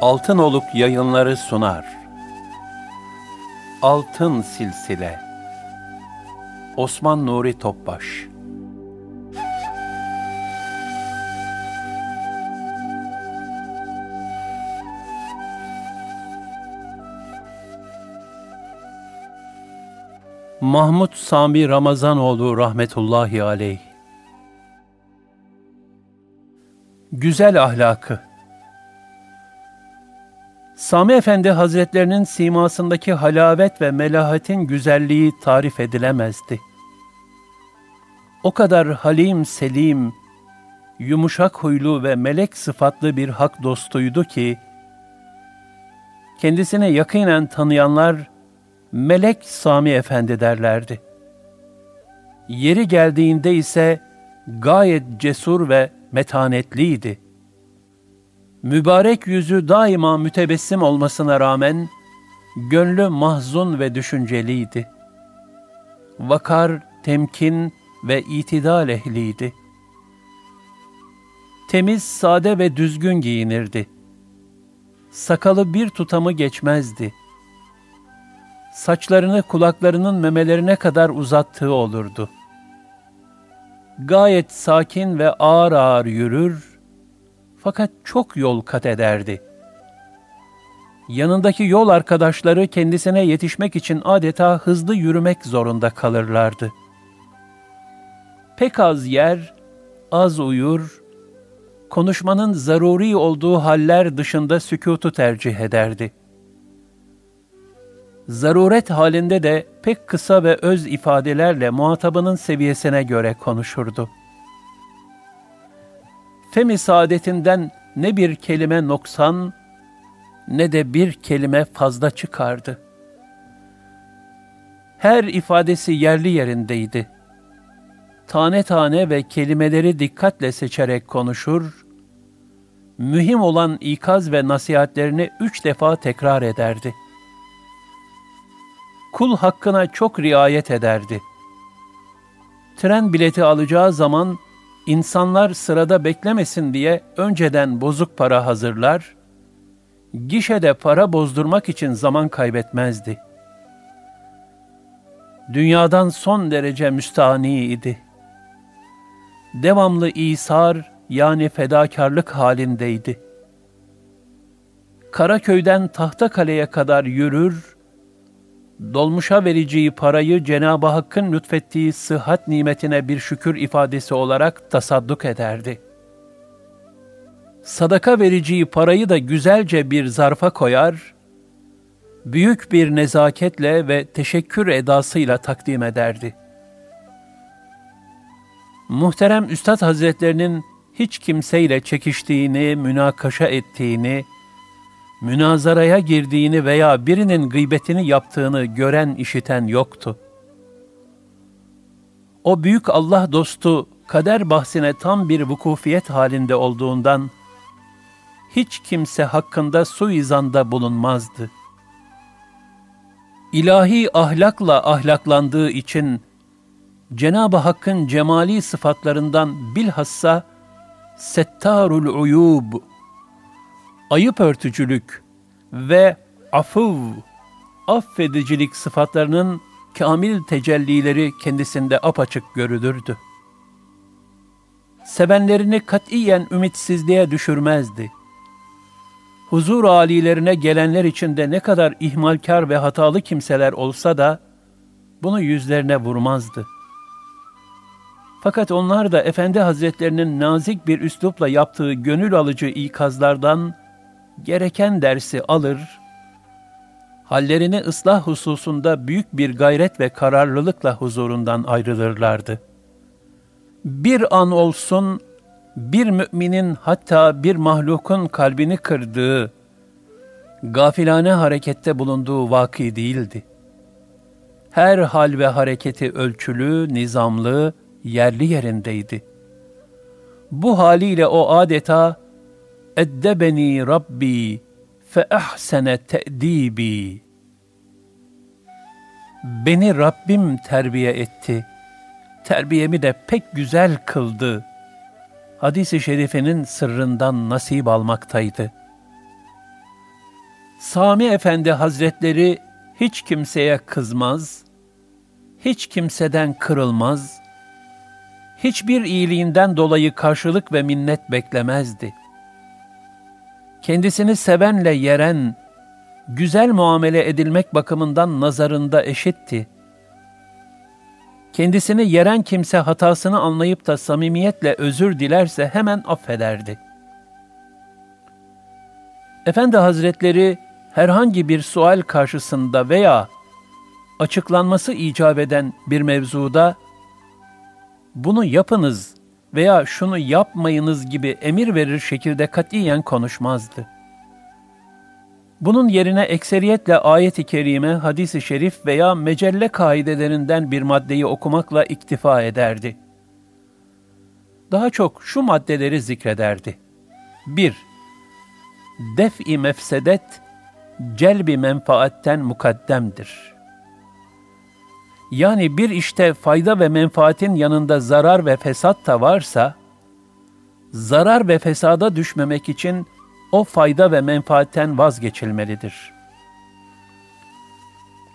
Altınoluk yayınları sunar. Altın Silsile. Osman Nuri Topbaş. Mahmud Sami Ramazanoğlu rahmetullahi aleyh. Güzel ahlakı Sami Efendi Hazretlerinin simasındaki halavet ve melahatin güzelliği tarif edilemezdi. O kadar halim selim, yumuşak huylu ve melek sıfatlı bir hak dostuydu ki, kendisine yakinen tanıyanlar, Melek Sami Efendi derlerdi. Yeri geldiğinde ise gayet cesur ve metanetliydi.'' Mübarek yüzü daima mütebessim olmasına rağmen, gönlü mahzun ve düşünceliydi. Vakar, temkin ve itidal ehliydi. Temiz, sade ve düzgün giyinirdi. Sakalı bir tutamı geçmezdi. Saçlarını kulaklarının memelerine kadar uzattığı olurdu. Gayet sakin ve ağır ağır yürür, fakat çok yol kat ederdi. Yanındaki yol arkadaşları kendisine yetişmek için adeta hızlı yürümek zorunda kalırlardı. Pek az yer, az uyur, konuşmanın zaruri olduğu haller dışında sükutu tercih ederdi. Zaruret halinde de pek kısa ve öz ifadelerle muhatabının seviyesine göre konuşurdu.'' Femi saadetinden ne bir kelime noksan ne de bir kelime fazla çıkardı. Her ifadesi yerli yerindeydi. Tane tane ve kelimeleri dikkatle seçerek konuşur, mühim olan ikaz ve nasihatlerini üç defa tekrar ederdi. Kul hakkına çok riayet ederdi. Tren bileti alacağı zaman İnsanlar sırada beklemesin diye önceden bozuk para hazırlar, gişede para bozdurmak için zaman kaybetmezdi. Dünyadan son derece müstahni idi. Devamlı isar yani fedakarlık halindeydi. Karaköy'den Tahtakale'ye kadar yürür, dolmuşa vereceği parayı Cenab-ı Hakk'ın lütfettiği sıhhat nimetine bir şükür ifadesi olarak tasadduk ederdi. Sadaka vereceği parayı da güzelce bir zarfa koyar, büyük bir nezaketle ve teşekkür edasıyla takdim ederdi. Muhterem Üstad Hazretlerinin hiç kimseyle çekiştiğini, münakaşa ettiğini, münazaraya girdiğini veya birinin gıybetini yaptığını gören işiten yoktu. O büyük Allah dostu kader bahsine tam bir vukufiyet halinde olduğundan hiç kimse hakkında suizanda bulunmazdı. İlahi ahlakla ahlaklandığı için Cenab-ı Hakk'ın cemali sıfatlarından bilhassa Settarul Uyub ayıp örtücülük ve afuv, affedicilik sıfatlarının kamil tecellileri kendisinde apaçık görülürdü. Sevenlerini katiyen ümitsizliğe düşürmezdi. Huzur alilerine gelenler içinde ne kadar ihmalkar ve hatalı kimseler olsa da bunu yüzlerine vurmazdı. Fakat onlar da Efendi Hazretlerinin nazik bir üslupla yaptığı gönül alıcı ikazlardan gereken dersi alır, hallerini ıslah hususunda büyük bir gayret ve kararlılıkla huzurundan ayrılırlardı. Bir an olsun bir müminin hatta bir mahlukun kalbini kırdığı, gafilane harekette bulunduğu vaki değildi. Her hal ve hareketi ölçülü, nizamlı, yerli yerindeydi. Bu haliyle o adeta eddebeni Rabbi fe ahsene te'dibi. Beni Rabbim terbiye etti. Terbiyemi de pek güzel kıldı. Hadis-i şerifinin sırrından nasip almaktaydı. Sami Efendi Hazretleri hiç kimseye kızmaz, hiç kimseden kırılmaz, hiçbir iyiliğinden dolayı karşılık ve minnet beklemezdi. Kendisini sevenle yeren, güzel muamele edilmek bakımından nazarında eşitti. Kendisini yeren kimse hatasını anlayıp da samimiyetle özür dilerse hemen affederdi. Efendi Hazretleri herhangi bir sual karşısında veya açıklanması icap eden bir mevzuda bunu yapınız veya şunu yapmayınız gibi emir verir şekilde katiyen konuşmazdı. Bunun yerine ekseriyetle ayet-i kerime, hadis-i şerif veya mecelle kaidelerinden bir maddeyi okumakla iktifa ederdi. Daha çok şu maddeleri zikrederdi. 1. Def-i mefsedet, celbi menfaatten mukaddemdir. Yani bir işte fayda ve menfaatin yanında zarar ve fesat da varsa, zarar ve fesada düşmemek için o fayda ve menfaatten vazgeçilmelidir.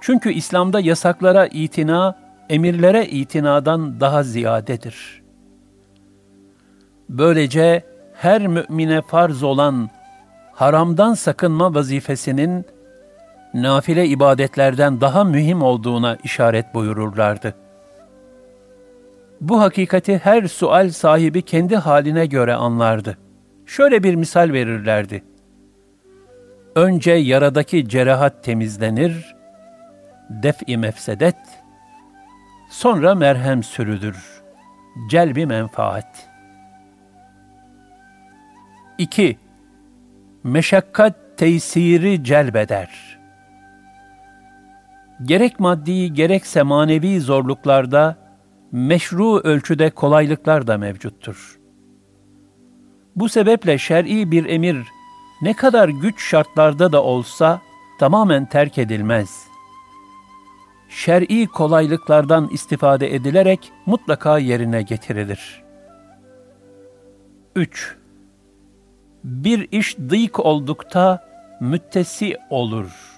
Çünkü İslam'da yasaklara itina, emirlere itinadan daha ziyadedir. Böylece her mümine farz olan haramdan sakınma vazifesinin nafile ibadetlerden daha mühim olduğuna işaret buyururlardı. Bu hakikati her sual sahibi kendi haline göre anlardı. Şöyle bir misal verirlerdi. Önce yaradaki cerahat temizlenir, def-i mefsedet, sonra merhem sürülür, celbi menfaat. 2. Meşakkat tesiri celbeder. Gerek maddi gerekse manevi zorluklarda meşru ölçüde kolaylıklar da mevcuttur. Bu sebeple şer'i bir emir ne kadar güç şartlarda da olsa tamamen terk edilmez. Şer'i kolaylıklardan istifade edilerek mutlaka yerine getirilir. 3. Bir iş dıйk oldukta müttesi olur.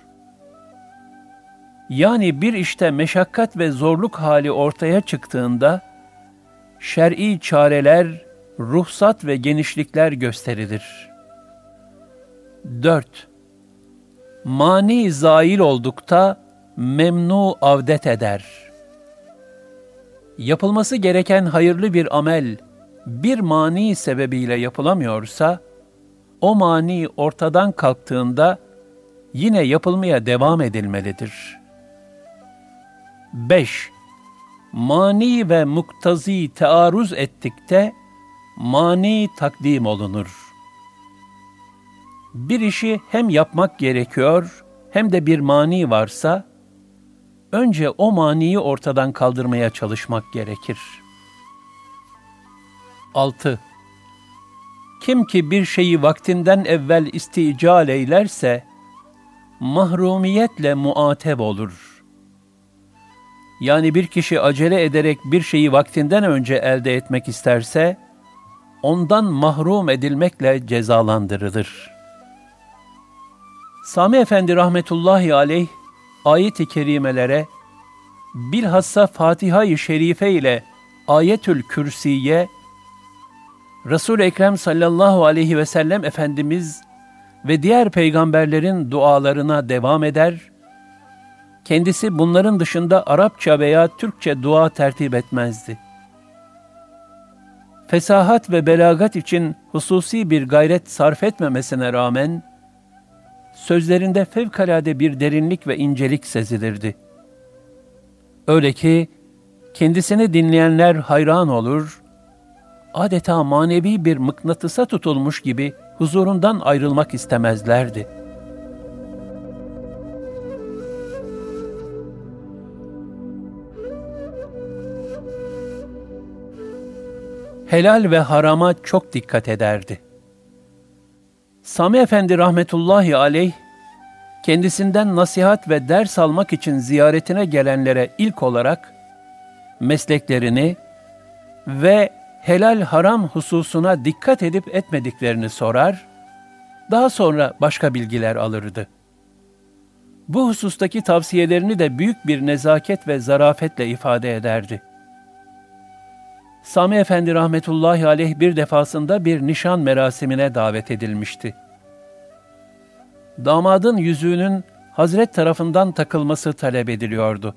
Yani bir işte meşakkat ve zorluk hali ortaya çıktığında, şer'i çareler, ruhsat ve genişlikler gösterilir. 4. Mani zail oldukta memnu avdet eder. Yapılması gereken hayırlı bir amel bir mani sebebiyle yapılamıyorsa, o mani ortadan kalktığında yine yapılmaya devam edilmelidir. 5. Mani ve muktazi tearruz ettikte mani takdim olunur. Bir işi hem yapmak gerekiyor hem de bir mani varsa, önce o maniyi ortadan kaldırmaya çalışmak gerekir. 6. Kim ki bir şeyi vaktinden evvel istical eylerse, mahrumiyetle muateb olur. Yani bir kişi acele ederek bir şeyi vaktinden önce elde etmek isterse, ondan mahrum edilmekle cezalandırılır. Sami Efendi rahmetullahi aleyh ayet-i kerimelere bilhassa Fatiha-i Şerife ile Ayetül Kürsiye Resul-i Ekrem sallallahu aleyhi ve sellem Efendimiz ve diğer peygamberlerin dualarına devam eder, kendisi bunların dışında Arapça veya Türkçe dua tertip etmezdi. Fesahat ve belagat için hususi bir gayret sarf etmemesine rağmen, sözlerinde fevkalade bir derinlik ve incelik sezilirdi. Öyle ki kendisini dinleyenler hayran olur, adeta manevi bir mıknatısa tutulmuş gibi huzurundan ayrılmak istemezlerdi.'' Helal ve harama çok dikkat ederdi. Sami Efendi rahmetullahi aleyh, kendisinden nasihat ve ders almak için ziyaretine gelenlere ilk olarak mesleklerini ve helal haram hususuna dikkat edip etmediklerini sorar, daha sonra başka bilgiler alırdı. Bu husustaki tavsiyelerini de büyük bir nezaket ve zarafetle ifade ederdi. Sami Efendi rahmetullahi aleyh bir defasında bir nişan merasimine davet edilmişti. Damadın yüzüğünün Hazret tarafından takılması talep ediliyordu.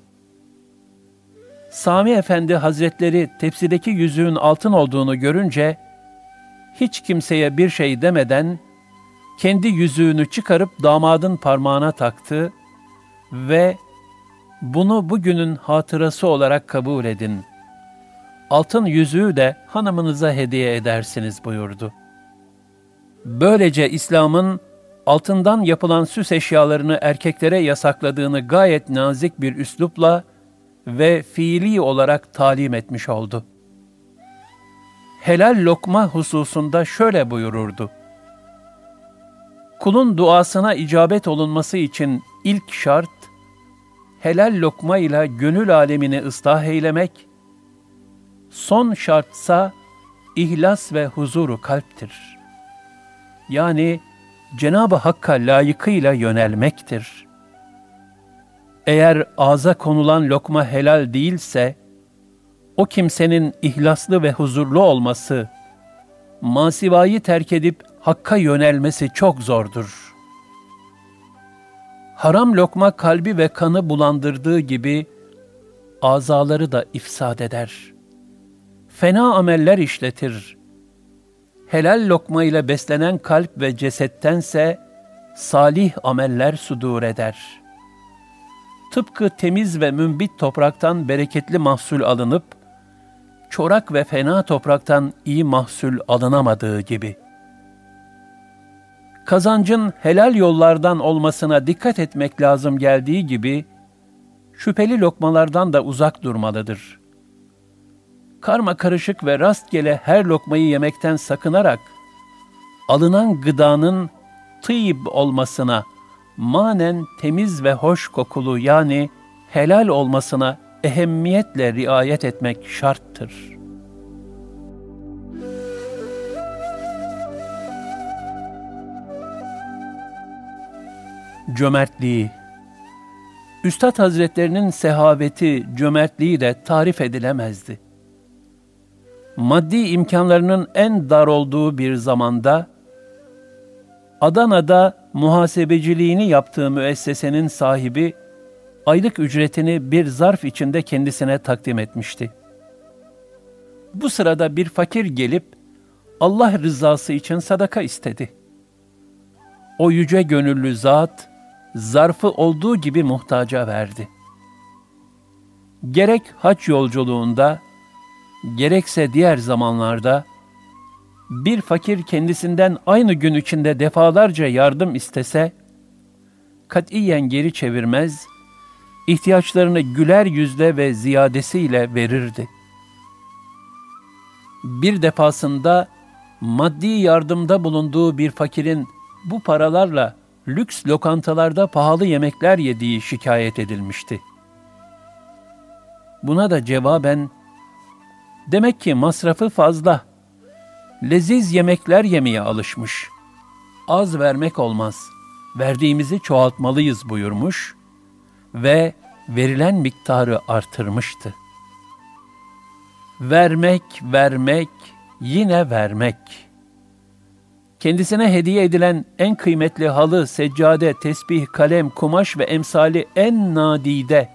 Sami Efendi Hazretleri tepsideki yüzüğün altın olduğunu görünce, hiç kimseye bir şey demeden, kendi yüzüğünü çıkarıp damadın parmağına taktı ve bunu bugünün hatırası olarak kabul edin.'' Altın yüzüğü de hanımınıza hediye edersiniz buyurdu. Böylece İslam'ın altından yapılan süs eşyalarını erkeklere yasakladığını gayet nazik bir üslupla ve fiili olarak talim etmiş oldu. Helal lokma hususunda şöyle buyururdu. Kulun duasına icabet olunması için ilk şart, helal lokma ile gönül alemini ıslah eylemek Son şartsa ihlas ve huzuru kalptir. Yani Cenab-ı Hakk'a layıkıyla yönelmektir. Eğer ağza konulan lokma helal değilse, o kimsenin ihlaslı ve huzurlu olması, masivayı terk edip Hakk'a yönelmesi çok zordur. Haram lokma kalbi ve kanı bulandırdığı gibi, azaları da ifsad eder.'' Fena ameller işletir. Helal lokma ile beslenen kalp ve cesettense salih ameller sudur eder. Tıpkı temiz ve mümbit topraktan bereketli mahsul alınıp, çorak ve fena topraktan iyi mahsul alınamadığı gibi. Kazancın helal yollardan olmasına dikkat etmek lazım geldiği gibi, şüpheli lokmalardan da uzak durmalıdır.'' Karma karışık ve rastgele her lokmayı yemekten sakınarak alınan gıdanın tıyib olmasına, manen temiz ve hoş kokulu yani helal olmasına ehemmiyetle riayet etmek şarttır. Cömertliği Üstad Hazretlerinin sehaveti, cömertliği de tarif edilemezdi maddi imkanlarının en dar olduğu bir zamanda, Adana'da muhasebeciliğini yaptığı müessesenin sahibi, aylık ücretini bir zarf içinde kendisine takdim etmişti. Bu sırada bir fakir gelip, Allah rızası için sadaka istedi. O yüce gönüllü zat, zarfı olduğu gibi muhtaca verdi. Gerek haç yolculuğunda, gerekse diğer zamanlarda bir fakir kendisinden aynı gün içinde defalarca yardım istese, katiyen geri çevirmez, ihtiyaçlarını güler yüzle ve ziyadesiyle verirdi. Bir defasında maddi yardımda bulunduğu bir fakirin bu paralarla lüks lokantalarda pahalı yemekler yediği şikayet edilmişti. Buna da cevaben Demek ki masrafı fazla. Leziz yemekler yemeye alışmış. Az vermek olmaz. Verdiğimizi çoğaltmalıyız buyurmuş ve verilen miktarı artırmıştı. Vermek, vermek, yine vermek. Kendisine hediye edilen en kıymetli halı, seccade, tesbih, kalem, kumaş ve emsali en nadide,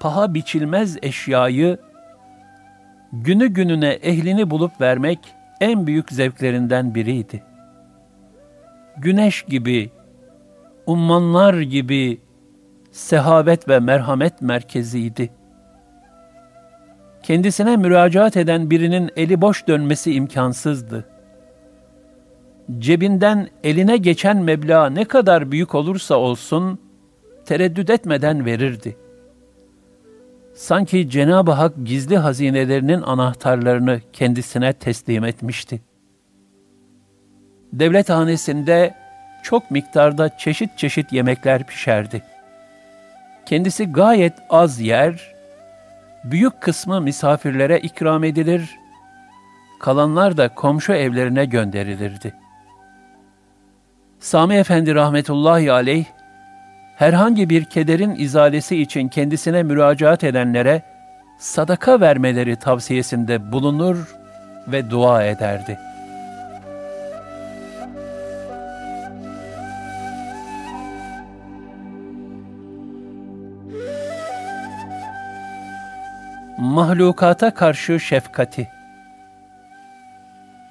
paha biçilmez eşyayı günü gününe ehlini bulup vermek en büyük zevklerinden biriydi. Güneş gibi, ummanlar gibi sehavet ve merhamet merkeziydi. Kendisine müracaat eden birinin eli boş dönmesi imkansızdı. Cebinden eline geçen meblağ ne kadar büyük olursa olsun, tereddüt etmeden verirdi. Sanki Cenab-ı Hak gizli hazinelerinin anahtarlarını kendisine teslim etmişti. Devlet hanesinde çok miktarda çeşit çeşit yemekler pişerdi. Kendisi gayet az yer, büyük kısmı misafirlere ikram edilir, kalanlar da komşu evlerine gönderilirdi. Sami Efendi rahmetullahi aleyh, herhangi bir kederin izalesi için kendisine müracaat edenlere sadaka vermeleri tavsiyesinde bulunur ve dua ederdi. Mahlukata karşı şefkati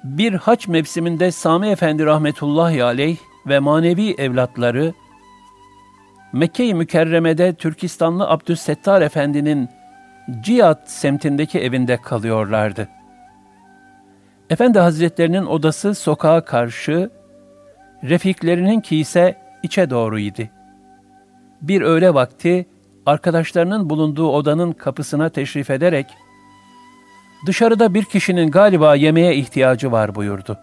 Bir haç mevsiminde Sami Efendi rahmetullahi aleyh ve manevi evlatları Mekke-i Mükerreme'de Türkistanlı Abdüssettar Efendi'nin Cihat semtindeki evinde kalıyorlardı. Efendi Hazretlerinin odası sokağa karşı, refiklerinin ise içe doğruydu. Bir öğle vakti arkadaşlarının bulunduğu odanın kapısına teşrif ederek, dışarıda bir kişinin galiba yemeğe ihtiyacı var buyurdu.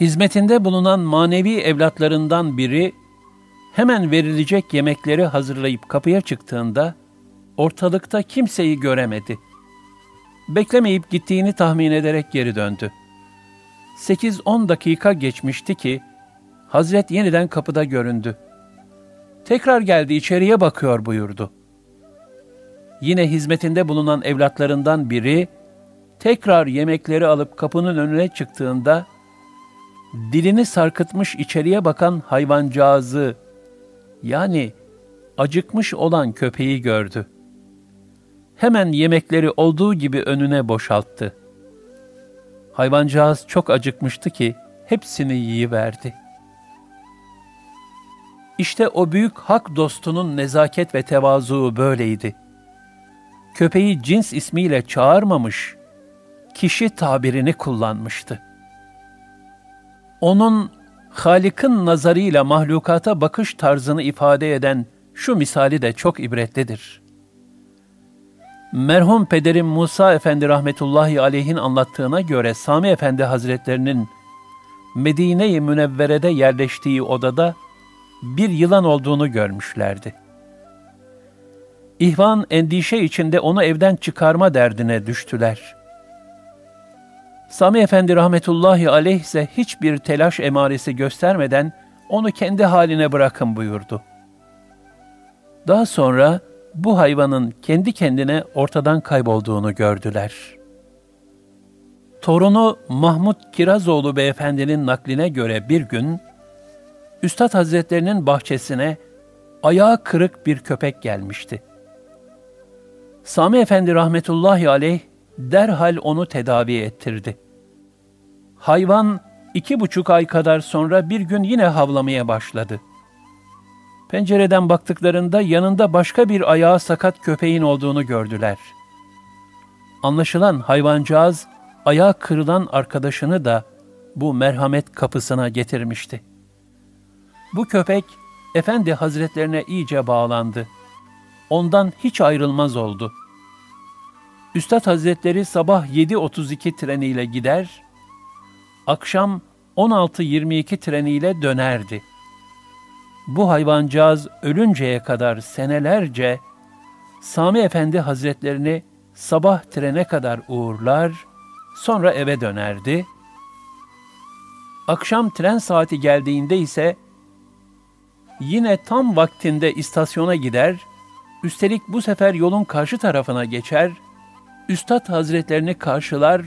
Hizmetinde bulunan manevi evlatlarından biri, hemen verilecek yemekleri hazırlayıp kapıya çıktığında ortalıkta kimseyi göremedi. Beklemeyip gittiğini tahmin ederek geri döndü. 8-10 dakika geçmişti ki Hazret yeniden kapıda göründü. Tekrar geldi içeriye bakıyor buyurdu. Yine hizmetinde bulunan evlatlarından biri tekrar yemekleri alıp kapının önüne çıktığında dilini sarkıtmış içeriye bakan hayvancağızı yani acıkmış olan köpeği gördü. Hemen yemekleri olduğu gibi önüne boşalttı. Hayvancağız çok acıkmıştı ki hepsini yiyiverdi. İşte o büyük hak dostunun nezaket ve tevazu böyleydi. Köpeği cins ismiyle çağırmamış, kişi tabirini kullanmıştı. Onun Halik'in nazarıyla mahlukata bakış tarzını ifade eden şu misali de çok ibretlidir. Merhum pederim Musa Efendi rahmetullahi aleyhin anlattığına göre Sami Efendi Hazretlerinin Medine-i Münevvere'de yerleştiği odada bir yılan olduğunu görmüşlerdi. İhvan endişe içinde onu evden çıkarma derdine düştüler. Sami Efendi rahmetullahi aleyh ise hiçbir telaş emaresi göstermeden onu kendi haline bırakın buyurdu. Daha sonra bu hayvanın kendi kendine ortadan kaybolduğunu gördüler. Torunu Mahmud Kirazoğlu beyefendinin nakline göre bir gün, Üstad Hazretlerinin bahçesine ayağı kırık bir köpek gelmişti. Sami Efendi rahmetullahi aleyh derhal onu tedavi ettirdi. Hayvan iki buçuk ay kadar sonra bir gün yine havlamaya başladı. Pencereden baktıklarında yanında başka bir ayağı sakat köpeğin olduğunu gördüler. Anlaşılan hayvancağız ayağı kırılan arkadaşını da bu merhamet kapısına getirmişti. Bu köpek Efendi Hazretlerine iyice bağlandı. Ondan hiç ayrılmaz oldu. Üstad Hazretleri sabah 7.32 treniyle gider, akşam 16.22 treniyle dönerdi. Bu hayvancağız ölünceye kadar senelerce Sami Efendi Hazretlerini sabah trene kadar uğurlar, sonra eve dönerdi. Akşam tren saati geldiğinde ise yine tam vaktinde istasyona gider, üstelik bu sefer yolun karşı tarafına geçer, Üstad Hazretlerini karşılar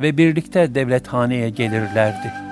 ve birlikte devlethaneye gelirlerdi.''